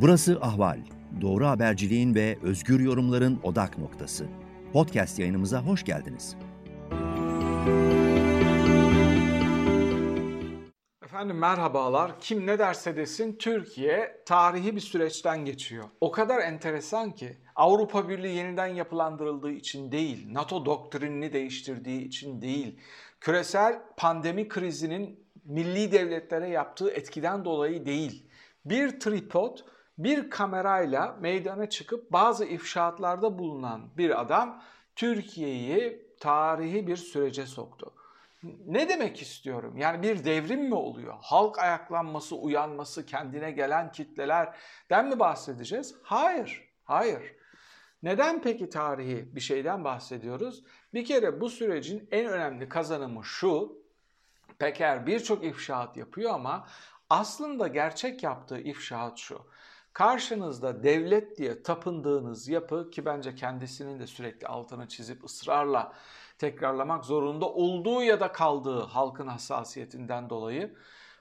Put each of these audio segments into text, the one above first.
Burası Ahval. Doğru haberciliğin ve özgür yorumların odak noktası. Podcast yayınımıza hoş geldiniz. Efendim merhabalar. Kim ne derse desin Türkiye tarihi bir süreçten geçiyor. O kadar enteresan ki Avrupa Birliği yeniden yapılandırıldığı için değil, NATO doktrinini değiştirdiği için değil, küresel pandemi krizinin milli devletlere yaptığı etkiden dolayı değil. Bir tripod, bir kamerayla meydana çıkıp bazı ifşaatlarda bulunan bir adam Türkiye'yi tarihi bir sürece soktu. Ne demek istiyorum? Yani bir devrim mi oluyor? Halk ayaklanması, uyanması, kendine gelen kitlelerden mi bahsedeceğiz? Hayır, hayır. Neden peki tarihi bir şeyden bahsediyoruz? Bir kere bu sürecin en önemli kazanımı şu. Peker birçok ifşaat yapıyor ama aslında gerçek yaptığı ifşaat şu. Karşınızda devlet diye tapındığınız yapı ki bence kendisinin de sürekli altını çizip ısrarla tekrarlamak zorunda olduğu ya da kaldığı halkın hassasiyetinden dolayı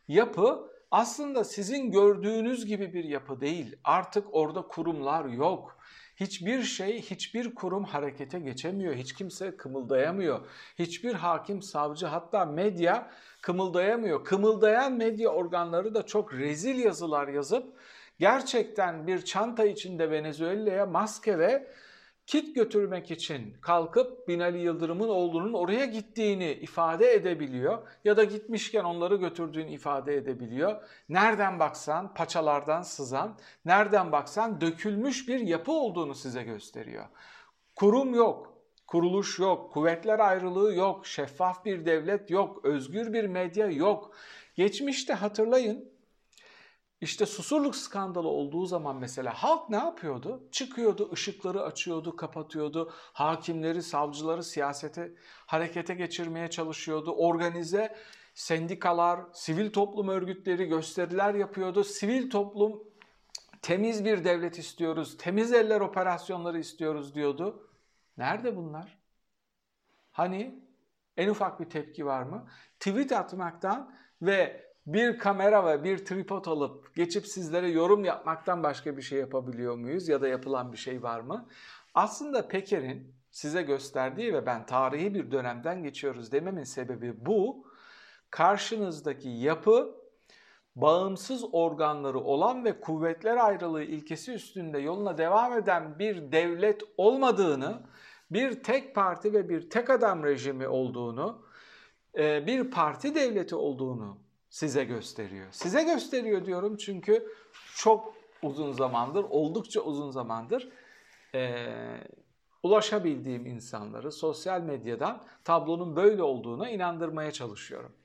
yapı aslında sizin gördüğünüz gibi bir yapı değil. Artık orada kurumlar yok. Hiçbir şey, hiçbir kurum harekete geçemiyor. Hiç kimse kımıldayamıyor. Hiçbir hakim, savcı hatta medya kımıldayamıyor. Kımıldayan medya organları da çok rezil yazılar yazıp gerçekten bir çanta içinde Venezuela'ya maske ve kit götürmek için kalkıp Binali Yıldırım'ın oğlunun oraya gittiğini ifade edebiliyor ya da gitmişken onları götürdüğünü ifade edebiliyor. Nereden baksan paçalardan sızan, nereden baksan dökülmüş bir yapı olduğunu size gösteriyor. Kurum yok, kuruluş yok, kuvvetler ayrılığı yok, şeffaf bir devlet yok, özgür bir medya yok. Geçmişte hatırlayın işte susurluk skandalı olduğu zaman mesela halk ne yapıyordu? Çıkıyordu, ışıkları açıyordu, kapatıyordu. Hakimleri, savcıları siyasete, harekete geçirmeye çalışıyordu. Organize sendikalar, sivil toplum örgütleri gösteriler yapıyordu. Sivil toplum temiz bir devlet istiyoruz, temiz eller operasyonları istiyoruz diyordu. Nerede bunlar? Hani en ufak bir tepki var mı? Tweet atmaktan ve bir kamera ve bir tripod alıp geçip sizlere yorum yapmaktan başka bir şey yapabiliyor muyuz ya da yapılan bir şey var mı? Aslında Peker'in size gösterdiği ve ben tarihi bir dönemden geçiyoruz dememin sebebi bu. Karşınızdaki yapı bağımsız organları olan ve kuvvetler ayrılığı ilkesi üstünde yoluna devam eden bir devlet olmadığını, bir tek parti ve bir tek adam rejimi olduğunu, bir parti devleti olduğunu size gösteriyor. Size gösteriyor diyorum çünkü çok uzun zamandır, oldukça uzun zamandır e, ulaşabildiğim insanları sosyal medyadan tablonun böyle olduğuna inandırmaya çalışıyorum.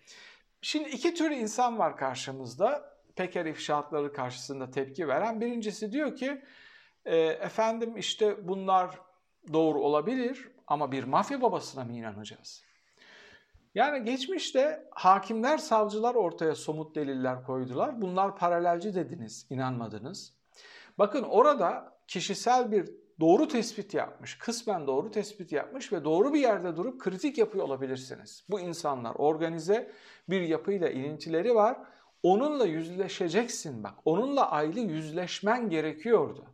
Şimdi iki tür insan var karşımızda. Peker ifşaatları karşısında tepki veren. Birincisi diyor ki e, efendim işte bunlar doğru olabilir ama bir mafya babasına mı inanacağız? Yani geçmişte hakimler, savcılar ortaya somut deliller koydular. Bunlar paralelci dediniz, inanmadınız. Bakın orada kişisel bir doğru tespit yapmış, kısmen doğru tespit yapmış ve doğru bir yerde durup kritik yapıyor olabilirsiniz. Bu insanlar organize bir yapıyla ilintileri var. Onunla yüzleşeceksin bak. Onunla ayrı yüzleşmen gerekiyordu.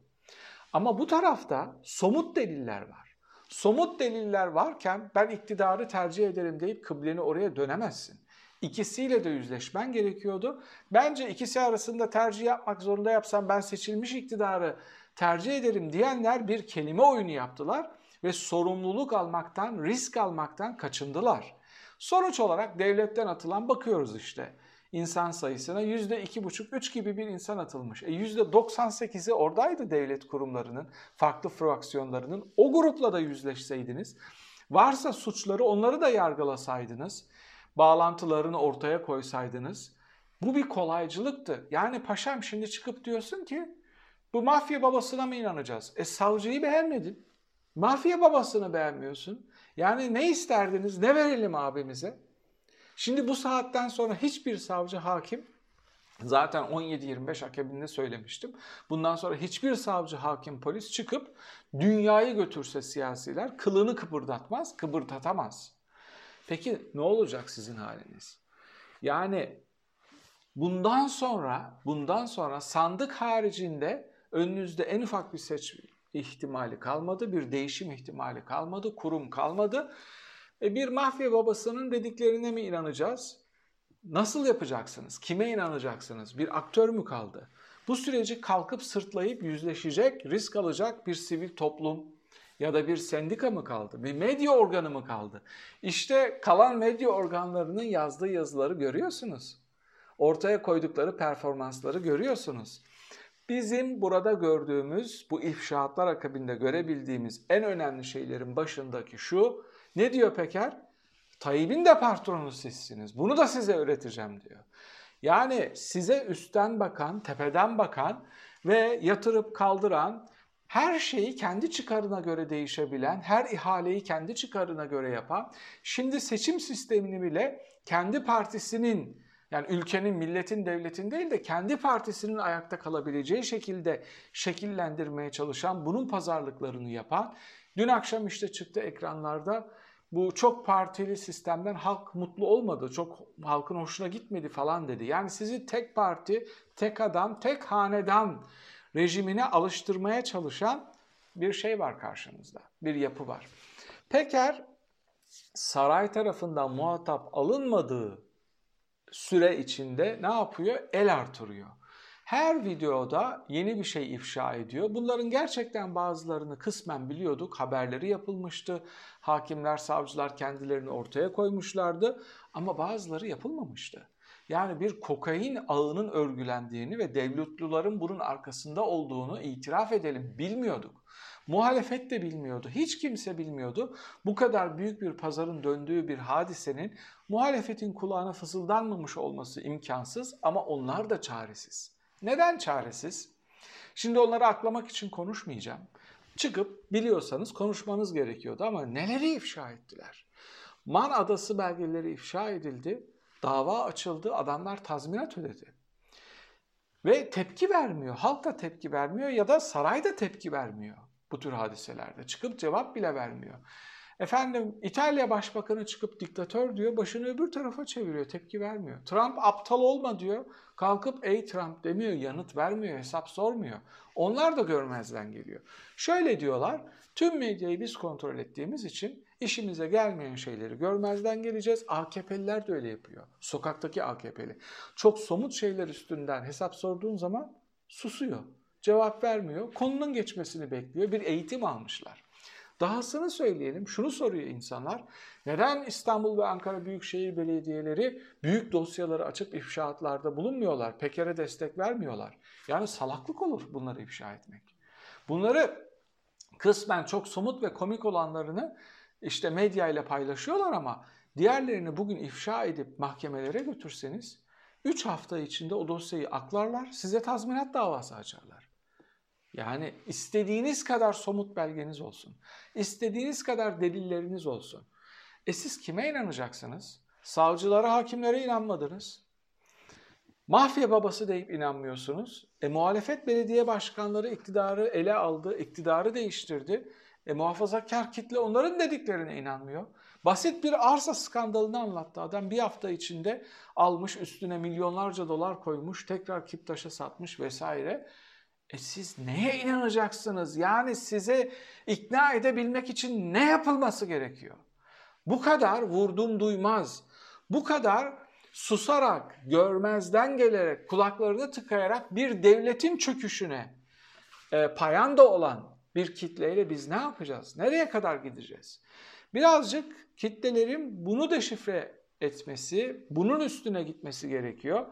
Ama bu tarafta somut deliller var. Somut deliller varken ben iktidarı tercih ederim deyip kıbleni oraya dönemezsin. İkisiyle de yüzleşmen gerekiyordu. Bence ikisi arasında tercih yapmak zorunda yapsam ben seçilmiş iktidarı tercih ederim diyenler bir kelime oyunu yaptılar ve sorumluluk almaktan, risk almaktan kaçındılar. Sonuç olarak devletten atılan bakıyoruz işte insan sayısına yüzde iki buçuk, üç gibi bir insan atılmış. E yüzde 98'i oradaydı devlet kurumlarının, farklı fraksiyonlarının. O grupla da yüzleşseydiniz, varsa suçları onları da yargılasaydınız, bağlantılarını ortaya koysaydınız, bu bir kolaycılıktı. Yani paşam şimdi çıkıp diyorsun ki, bu mafya babasına mı inanacağız? E savcıyı beğenmedin. Mafya babasını beğenmiyorsun. Yani ne isterdiniz, ne verelim abimize? Şimdi bu saatten sonra hiçbir savcı hakim Zaten 17-25 akabinde söylemiştim. Bundan sonra hiçbir savcı, hakim, polis çıkıp dünyayı götürse siyasiler kılını kıpırdatmaz, kıpırdatamaz. Peki ne olacak sizin haliniz? Yani Bundan sonra, bundan sonra sandık haricinde önünüzde en ufak bir seçim ihtimali kalmadı, bir değişim ihtimali kalmadı, kurum kalmadı. E bir mafya babasının dediklerine mi inanacağız? Nasıl yapacaksınız? Kime inanacaksınız? Bir aktör mü kaldı? Bu süreci kalkıp sırtlayıp yüzleşecek, risk alacak bir sivil toplum ya da bir sendika mı kaldı? Bir medya organı mı kaldı? İşte kalan medya organlarının yazdığı yazıları görüyorsunuz. Ortaya koydukları performansları görüyorsunuz. Bizim burada gördüğümüz bu ifşaatlar akabinde görebildiğimiz en önemli şeylerin başındaki şu. Ne diyor Peker? Tayyip'in de patronu sizsiniz. Bunu da size öğreteceğim diyor. Yani size üstten bakan, tepeden bakan ve yatırıp kaldıran, her şeyi kendi çıkarına göre değişebilen, her ihaleyi kendi çıkarına göre yapan, şimdi seçim sistemini bile kendi partisinin yani ülkenin, milletin, devletin değil de kendi partisinin ayakta kalabileceği şekilde şekillendirmeye çalışan, bunun pazarlıklarını yapan, dün akşam işte çıktı ekranlarda bu çok partili sistemden halk mutlu olmadı, çok halkın hoşuna gitmedi falan dedi. Yani sizi tek parti, tek adam, tek hanedan rejimine alıştırmaya çalışan bir şey var karşınızda, bir yapı var. Peker saray tarafından muhatap alınmadığı süre içinde ne yapıyor? El artırıyor. Her videoda yeni bir şey ifşa ediyor. Bunların gerçekten bazılarını kısmen biliyorduk. Haberleri yapılmıştı. Hakimler, savcılar kendilerini ortaya koymuşlardı. Ama bazıları yapılmamıştı. Yani bir kokain ağının örgülendiğini ve devletluların bunun arkasında olduğunu itiraf edelim bilmiyorduk. Muhalefet de bilmiyordu. Hiç kimse bilmiyordu. Bu kadar büyük bir pazarın döndüğü bir hadisenin muhalefetin kulağına fısıldanmamış olması imkansız ama onlar da çaresiz. Neden çaresiz? Şimdi onları aklamak için konuşmayacağım. Çıkıp biliyorsanız konuşmanız gerekiyordu ama neleri ifşa ettiler? Man Adası belgeleri ifşa edildi, dava açıldı, adamlar tazminat ödedi. Ve tepki vermiyor, halk da tepki vermiyor ya da saray da tepki vermiyor bu tür hadiselerde. Çıkıp cevap bile vermiyor. Efendim İtalya Başbakanı çıkıp diktatör diyor, başını öbür tarafa çeviriyor, tepki vermiyor. Trump aptal olma diyor, kalkıp ey Trump demiyor, yanıt vermiyor, hesap sormuyor. Onlar da görmezden geliyor. Şöyle diyorlar, tüm medyayı biz kontrol ettiğimiz için işimize gelmeyen şeyleri görmezden geleceğiz. AKP'liler de öyle yapıyor. Sokaktaki AKP'li. Çok somut şeyler üstünden hesap sorduğun zaman susuyor. Cevap vermiyor. Konunun geçmesini bekliyor. Bir eğitim almışlar. Dahasını söyleyelim, şunu soruyor insanlar. Neden İstanbul ve Ankara Büyükşehir Belediyeleri büyük dosyaları açıp ifşaatlarda bulunmuyorlar? Peker'e destek vermiyorlar. Yani salaklık olur bunları ifşa etmek. Bunları kısmen çok somut ve komik olanlarını işte medya ile paylaşıyorlar ama diğerlerini bugün ifşa edip mahkemelere götürseniz 3 hafta içinde o dosyayı aklarlar, size tazminat davası açarlar. Yani istediğiniz kadar somut belgeniz olsun. İstediğiniz kadar delilleriniz olsun. E siz kime inanacaksınız? Savcılara, hakimlere inanmadınız. Mafya babası deyip inanmıyorsunuz. E muhalefet belediye başkanları iktidarı ele aldı, iktidarı değiştirdi. E muhafazakar kitle onların dediklerine inanmıyor. Basit bir arsa skandalını anlattı adam. Bir hafta içinde almış üstüne milyonlarca dolar koymuş, tekrar Kiptaş'a satmış vesaire. E siz neye inanacaksınız? Yani size ikna edebilmek için ne yapılması gerekiyor? Bu kadar vurdum duymaz, bu kadar susarak, görmezden gelerek, kulaklarını tıkayarak bir devletin çöküşüne e, payanda olan bir kitleyle biz ne yapacağız? Nereye kadar gideceğiz? Birazcık kitlelerin bunu deşifre etmesi, bunun üstüne gitmesi gerekiyor.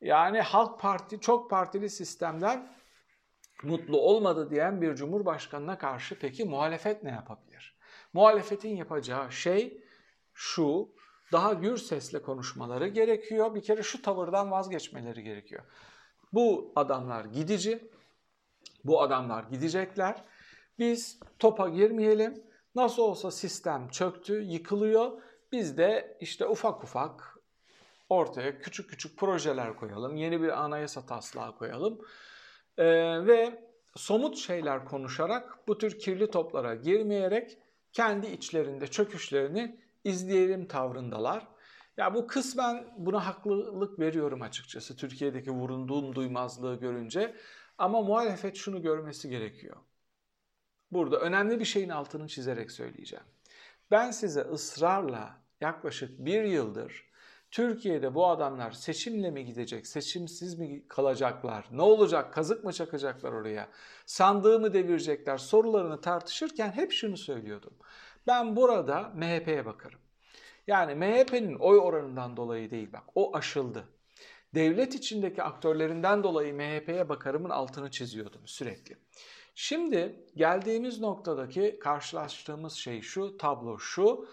Yani halk parti, çok partili sistemden mutlu olmadı diyen bir cumhurbaşkanına karşı peki muhalefet ne yapabilir? Muhalefetin yapacağı şey şu, daha gür sesle konuşmaları gerekiyor. Bir kere şu tavırdan vazgeçmeleri gerekiyor. Bu adamlar gidici, bu adamlar gidecekler. Biz topa girmeyelim. Nasıl olsa sistem çöktü, yıkılıyor. Biz de işte ufak ufak ortaya küçük küçük projeler koyalım. Yeni bir anayasa taslağı koyalım. Ee, ve somut şeyler konuşarak bu tür kirli toplara girmeyerek kendi içlerinde çöküşlerini izleyelim tavrındalar. Ya bu kısmen buna haklılık veriyorum açıkçası Türkiye'deki vurunduğum duymazlığı görünce. Ama muhalefet şunu görmesi gerekiyor. Burada önemli bir şeyin altını çizerek söyleyeceğim. Ben size ısrarla yaklaşık bir yıldır Türkiye'de bu adamlar seçimle mi gidecek, seçimsiz mi kalacaklar, ne olacak, kazık mı çakacaklar oraya, sandığı mı devirecekler sorularını tartışırken hep şunu söylüyordum. Ben burada MHP'ye bakarım. Yani MHP'nin oy oranından dolayı değil bak o aşıldı. Devlet içindeki aktörlerinden dolayı MHP'ye bakarımın altını çiziyordum sürekli. Şimdi geldiğimiz noktadaki karşılaştığımız şey şu, tablo şu.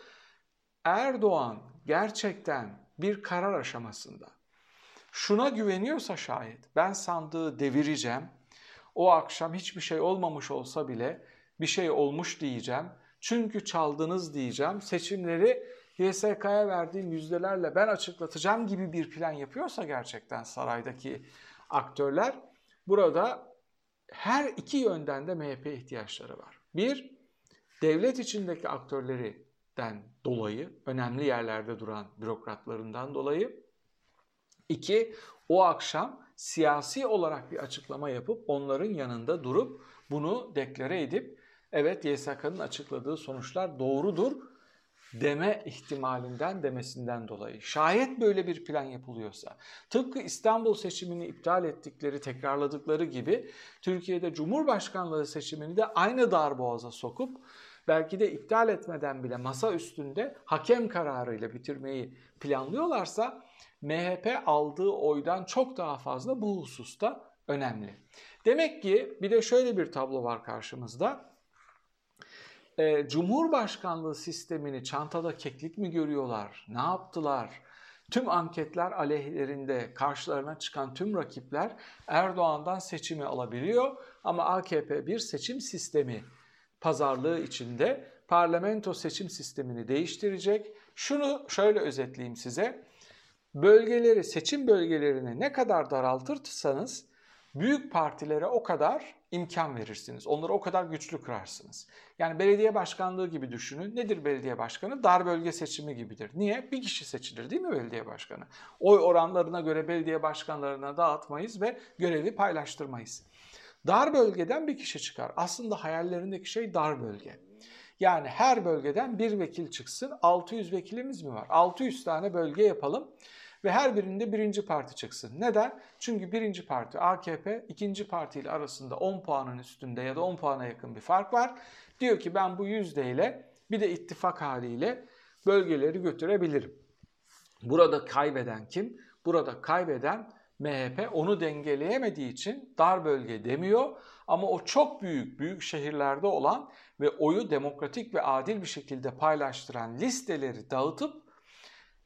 Erdoğan gerçekten bir karar aşamasında şuna güveniyorsa şayet ben sandığı devireceğim. O akşam hiçbir şey olmamış olsa bile bir şey olmuş diyeceğim. Çünkü çaldınız diyeceğim. Seçimleri YSK'ya verdiğim yüzdelerle ben açıklatacağım gibi bir plan yapıyorsa gerçekten saraydaki aktörler burada her iki yönden de MHP ihtiyaçları var. Bir, devlet içindeki aktörlerinden dolayı, önemli yerlerde duran bürokratlarından dolayı. İki, o akşam siyasi olarak bir açıklama yapıp onların yanında durup bunu deklare edip evet YSK'nın açıkladığı sonuçlar doğrudur deme ihtimalinden demesinden dolayı. Şayet böyle bir plan yapılıyorsa, tıpkı İstanbul seçimini iptal ettikleri, tekrarladıkları gibi Türkiye'de Cumhurbaşkanlığı seçimini de aynı darboğaza sokup belki de iptal etmeden bile masa üstünde hakem kararıyla bitirmeyi planlıyorlarsa MHP aldığı oydan çok daha fazla bu hususta önemli. Demek ki bir de şöyle bir tablo var karşımızda e, Cumhurbaşkanlığı sistemini çantada keklik mi görüyorlar? Ne yaptılar? Tüm anketler aleyhlerinde karşılarına çıkan tüm rakipler Erdoğan'dan seçimi alabiliyor ama AKP bir seçim sistemi pazarlığı içinde parlamento seçim sistemini değiştirecek. Şunu şöyle özetleyeyim size. Bölgeleri, seçim bölgelerini ne kadar daraltırsanız büyük partilere o kadar imkan verirsiniz. Onları o kadar güçlü kırarsınız. Yani belediye başkanlığı gibi düşünün. Nedir belediye başkanı? Dar bölge seçimi gibidir. Niye? Bir kişi seçilir değil mi belediye başkanı? Oy oranlarına göre belediye başkanlarına dağıtmayız ve görevi paylaştırmayız. Dar bölgeden bir kişi çıkar. Aslında hayallerindeki şey dar bölge. Yani her bölgeden bir vekil çıksın. 600 vekilimiz mi var? 600 tane bölge yapalım ve her birinde birinci parti çıksın. Neden? Çünkü birinci parti AKP, ikinci partiyle arasında 10 puanın üstünde ya da 10 puana yakın bir fark var. Diyor ki ben bu yüzdeyle bir de ittifak haliyle bölgeleri götürebilirim. Burada kaybeden kim? Burada kaybeden MHP onu dengeleyemediği için dar bölge demiyor. Ama o çok büyük büyük şehirlerde olan ve oyu demokratik ve adil bir şekilde paylaştıran listeleri dağıtıp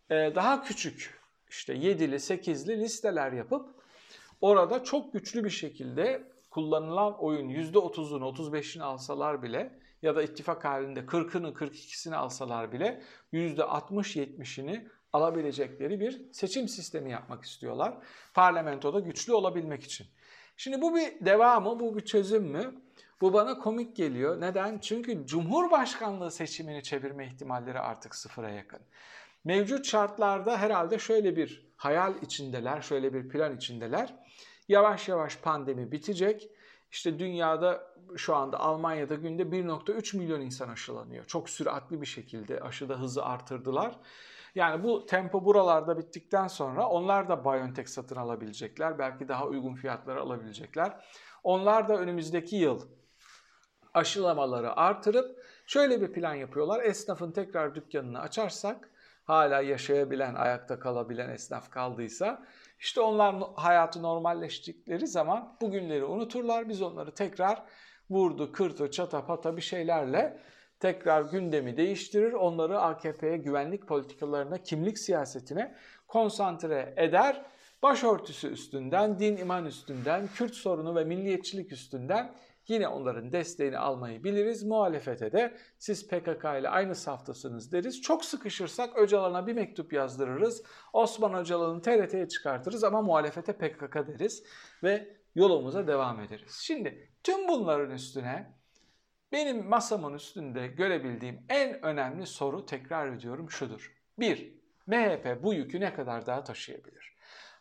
daha küçük işte 7'li 8'li listeler yapıp orada çok güçlü bir şekilde kullanılan oyun %30'unu 35'ini alsalar bile ya da ittifak halinde 40'ını 42'sini alsalar bile %60-70'ini alabilecekleri bir seçim sistemi yapmak istiyorlar. Parlamentoda güçlü olabilmek için. Şimdi bu bir devamı, bu bir çözüm mü? Bu bana komik geliyor. Neden? Çünkü Cumhurbaşkanlığı seçimini çevirme ihtimalleri artık sıfıra yakın. Mevcut şartlarda herhalde şöyle bir hayal içindeler, şöyle bir plan içindeler. Yavaş yavaş pandemi bitecek. İşte dünyada şu anda Almanya'da günde 1.3 milyon insan aşılanıyor. Çok süratli bir şekilde aşıda hızı artırdılar. Yani bu tempo buralarda bittikten sonra onlar da BioNTech satın alabilecekler. Belki daha uygun fiyatlara alabilecekler. Onlar da önümüzdeki yıl aşılamaları artırıp şöyle bir plan yapıyorlar. Esnafın tekrar dükkanını açarsak hala yaşayabilen, ayakta kalabilen esnaf kaldıysa işte onlar hayatı normalleştikleri zaman bu günleri unuturlar. Biz onları tekrar vurdu, kırdı, çata pata bir şeylerle tekrar gündemi değiştirir. Onları AKP'ye güvenlik politikalarına, kimlik siyasetine konsantre eder. Başörtüsü üstünden, din iman üstünden, Kürt sorunu ve milliyetçilik üstünden yine onların desteğini almayı biliriz. Muhalefete de siz PKK ile aynı saftasınız deriz. Çok sıkışırsak Öcalan'a bir mektup yazdırırız. Osman Öcalan'ı TRT'ye çıkartırız ama muhalefete PKK deriz ve yolumuza devam ederiz. Şimdi tüm bunların üstüne benim masamın üstünde görebildiğim en önemli soru tekrar ediyorum şudur. 1. MHP bu yükü ne kadar daha taşıyabilir?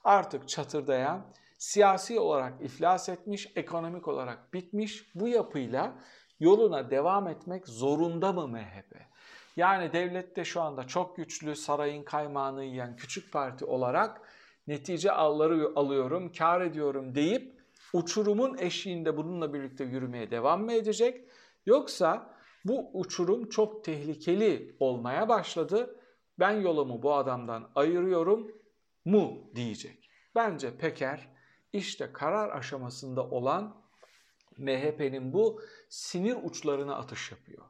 Artık çatırdayan, siyasi olarak iflas etmiş, ekonomik olarak bitmiş bu yapıyla yoluna devam etmek zorunda mı MHP? Yani devlette şu anda çok güçlü, sarayın kaymağını yiyen küçük parti olarak netice alları alıyorum, kar ediyorum deyip uçurumun eşiğinde bununla birlikte yürümeye devam mı edecek? Yoksa bu uçurum çok tehlikeli olmaya başladı. Ben yolumu bu adamdan ayırıyorum mu diyecek. Bence Peker işte karar aşamasında olan MHP'nin bu sinir uçlarına atış yapıyor.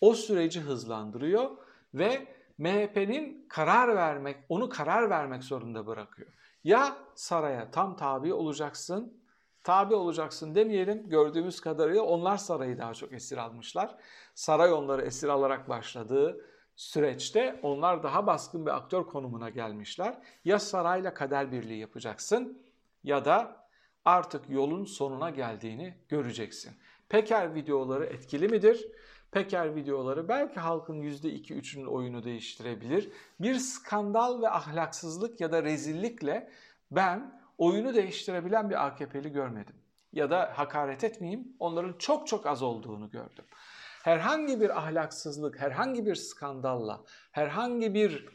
O süreci hızlandırıyor ve MHP'nin karar vermek, onu karar vermek zorunda bırakıyor. Ya saraya tam tabi olacaksın, tabi olacaksın demeyelim. Gördüğümüz kadarıyla onlar sarayı daha çok esir almışlar. Saray onları esir alarak başladığı süreçte onlar daha baskın bir aktör konumuna gelmişler. Ya sarayla kader birliği yapacaksın ya da artık yolun sonuna geldiğini göreceksin. Peker videoları etkili midir? Peker videoları belki halkın %2-3'ünün oyunu değiştirebilir. Bir skandal ve ahlaksızlık ya da rezillikle ben oyunu değiştirebilen bir AKP'li görmedim. Ya da hakaret etmeyeyim, onların çok çok az olduğunu gördüm. Herhangi bir ahlaksızlık, herhangi bir skandalla, herhangi bir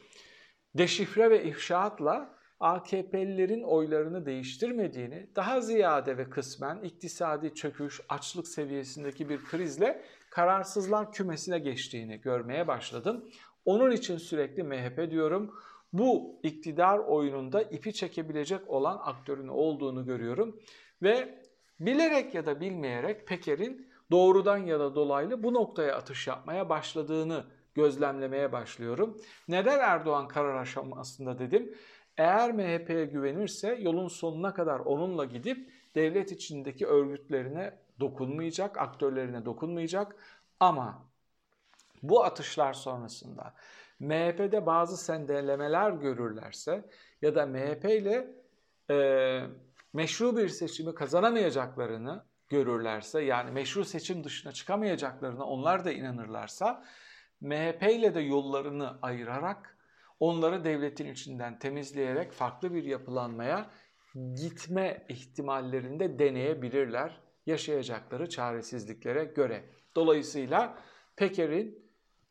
deşifre ve ifşaatla AKP'lilerin oylarını değiştirmediğini, daha ziyade ve kısmen iktisadi çöküş, açlık seviyesindeki bir krizle kararsızlar kümesine geçtiğini görmeye başladım. Onun için sürekli MHP diyorum. Bu iktidar oyununda ipi çekebilecek olan aktörün olduğunu görüyorum. Ve bilerek ya da bilmeyerek Peker'in doğrudan ya da dolaylı bu noktaya atış yapmaya başladığını gözlemlemeye başlıyorum. Neden Erdoğan karar aşamasında dedim? Eğer MHP'ye güvenirse yolun sonuna kadar onunla gidip devlet içindeki örgütlerine dokunmayacak, aktörlerine dokunmayacak ama bu atışlar sonrasında MHP'de bazı sendelemeler görürlerse ya da MHP ile e, meşru bir seçimi kazanamayacaklarını görürlerse yani meşru seçim dışına çıkamayacaklarına onlar da inanırlarsa MHP ile de yollarını ayırarak onları devletin içinden temizleyerek farklı bir yapılanmaya gitme ihtimallerinde deneyebilirler yaşayacakları çaresizliklere göre. Dolayısıyla Peker'in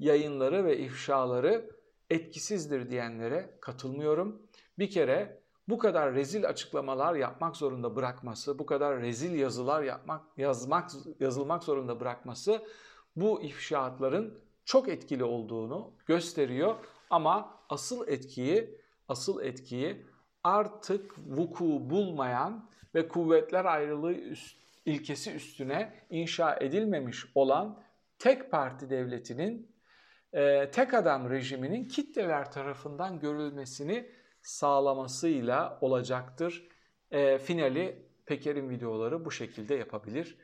yayınları ve ifşaları etkisizdir diyenlere katılmıyorum. Bir kere bu kadar rezil açıklamalar yapmak zorunda bırakması, bu kadar rezil yazılar yapmak, yazmak, yazılmak zorunda bırakması bu ifşaatların çok etkili olduğunu gösteriyor. Ama asıl etkiyi, asıl etkiyi artık vuku bulmayan ve kuvvetler ayrılığı üst, ilkesi üstüne inşa edilmemiş olan tek parti devletinin, e, tek adam rejiminin kitleler tarafından görülmesini sağlamasıyla olacaktır. E, finali Peker'in videoları bu şekilde yapabilir.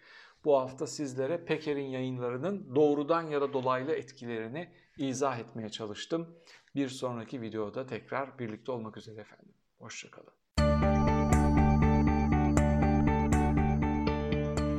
Bu hafta sizlere Peker'in yayınlarının doğrudan ya da dolaylı etkilerini izah etmeye çalıştım. Bir sonraki videoda tekrar birlikte olmak üzere efendim. Hoşçakalın.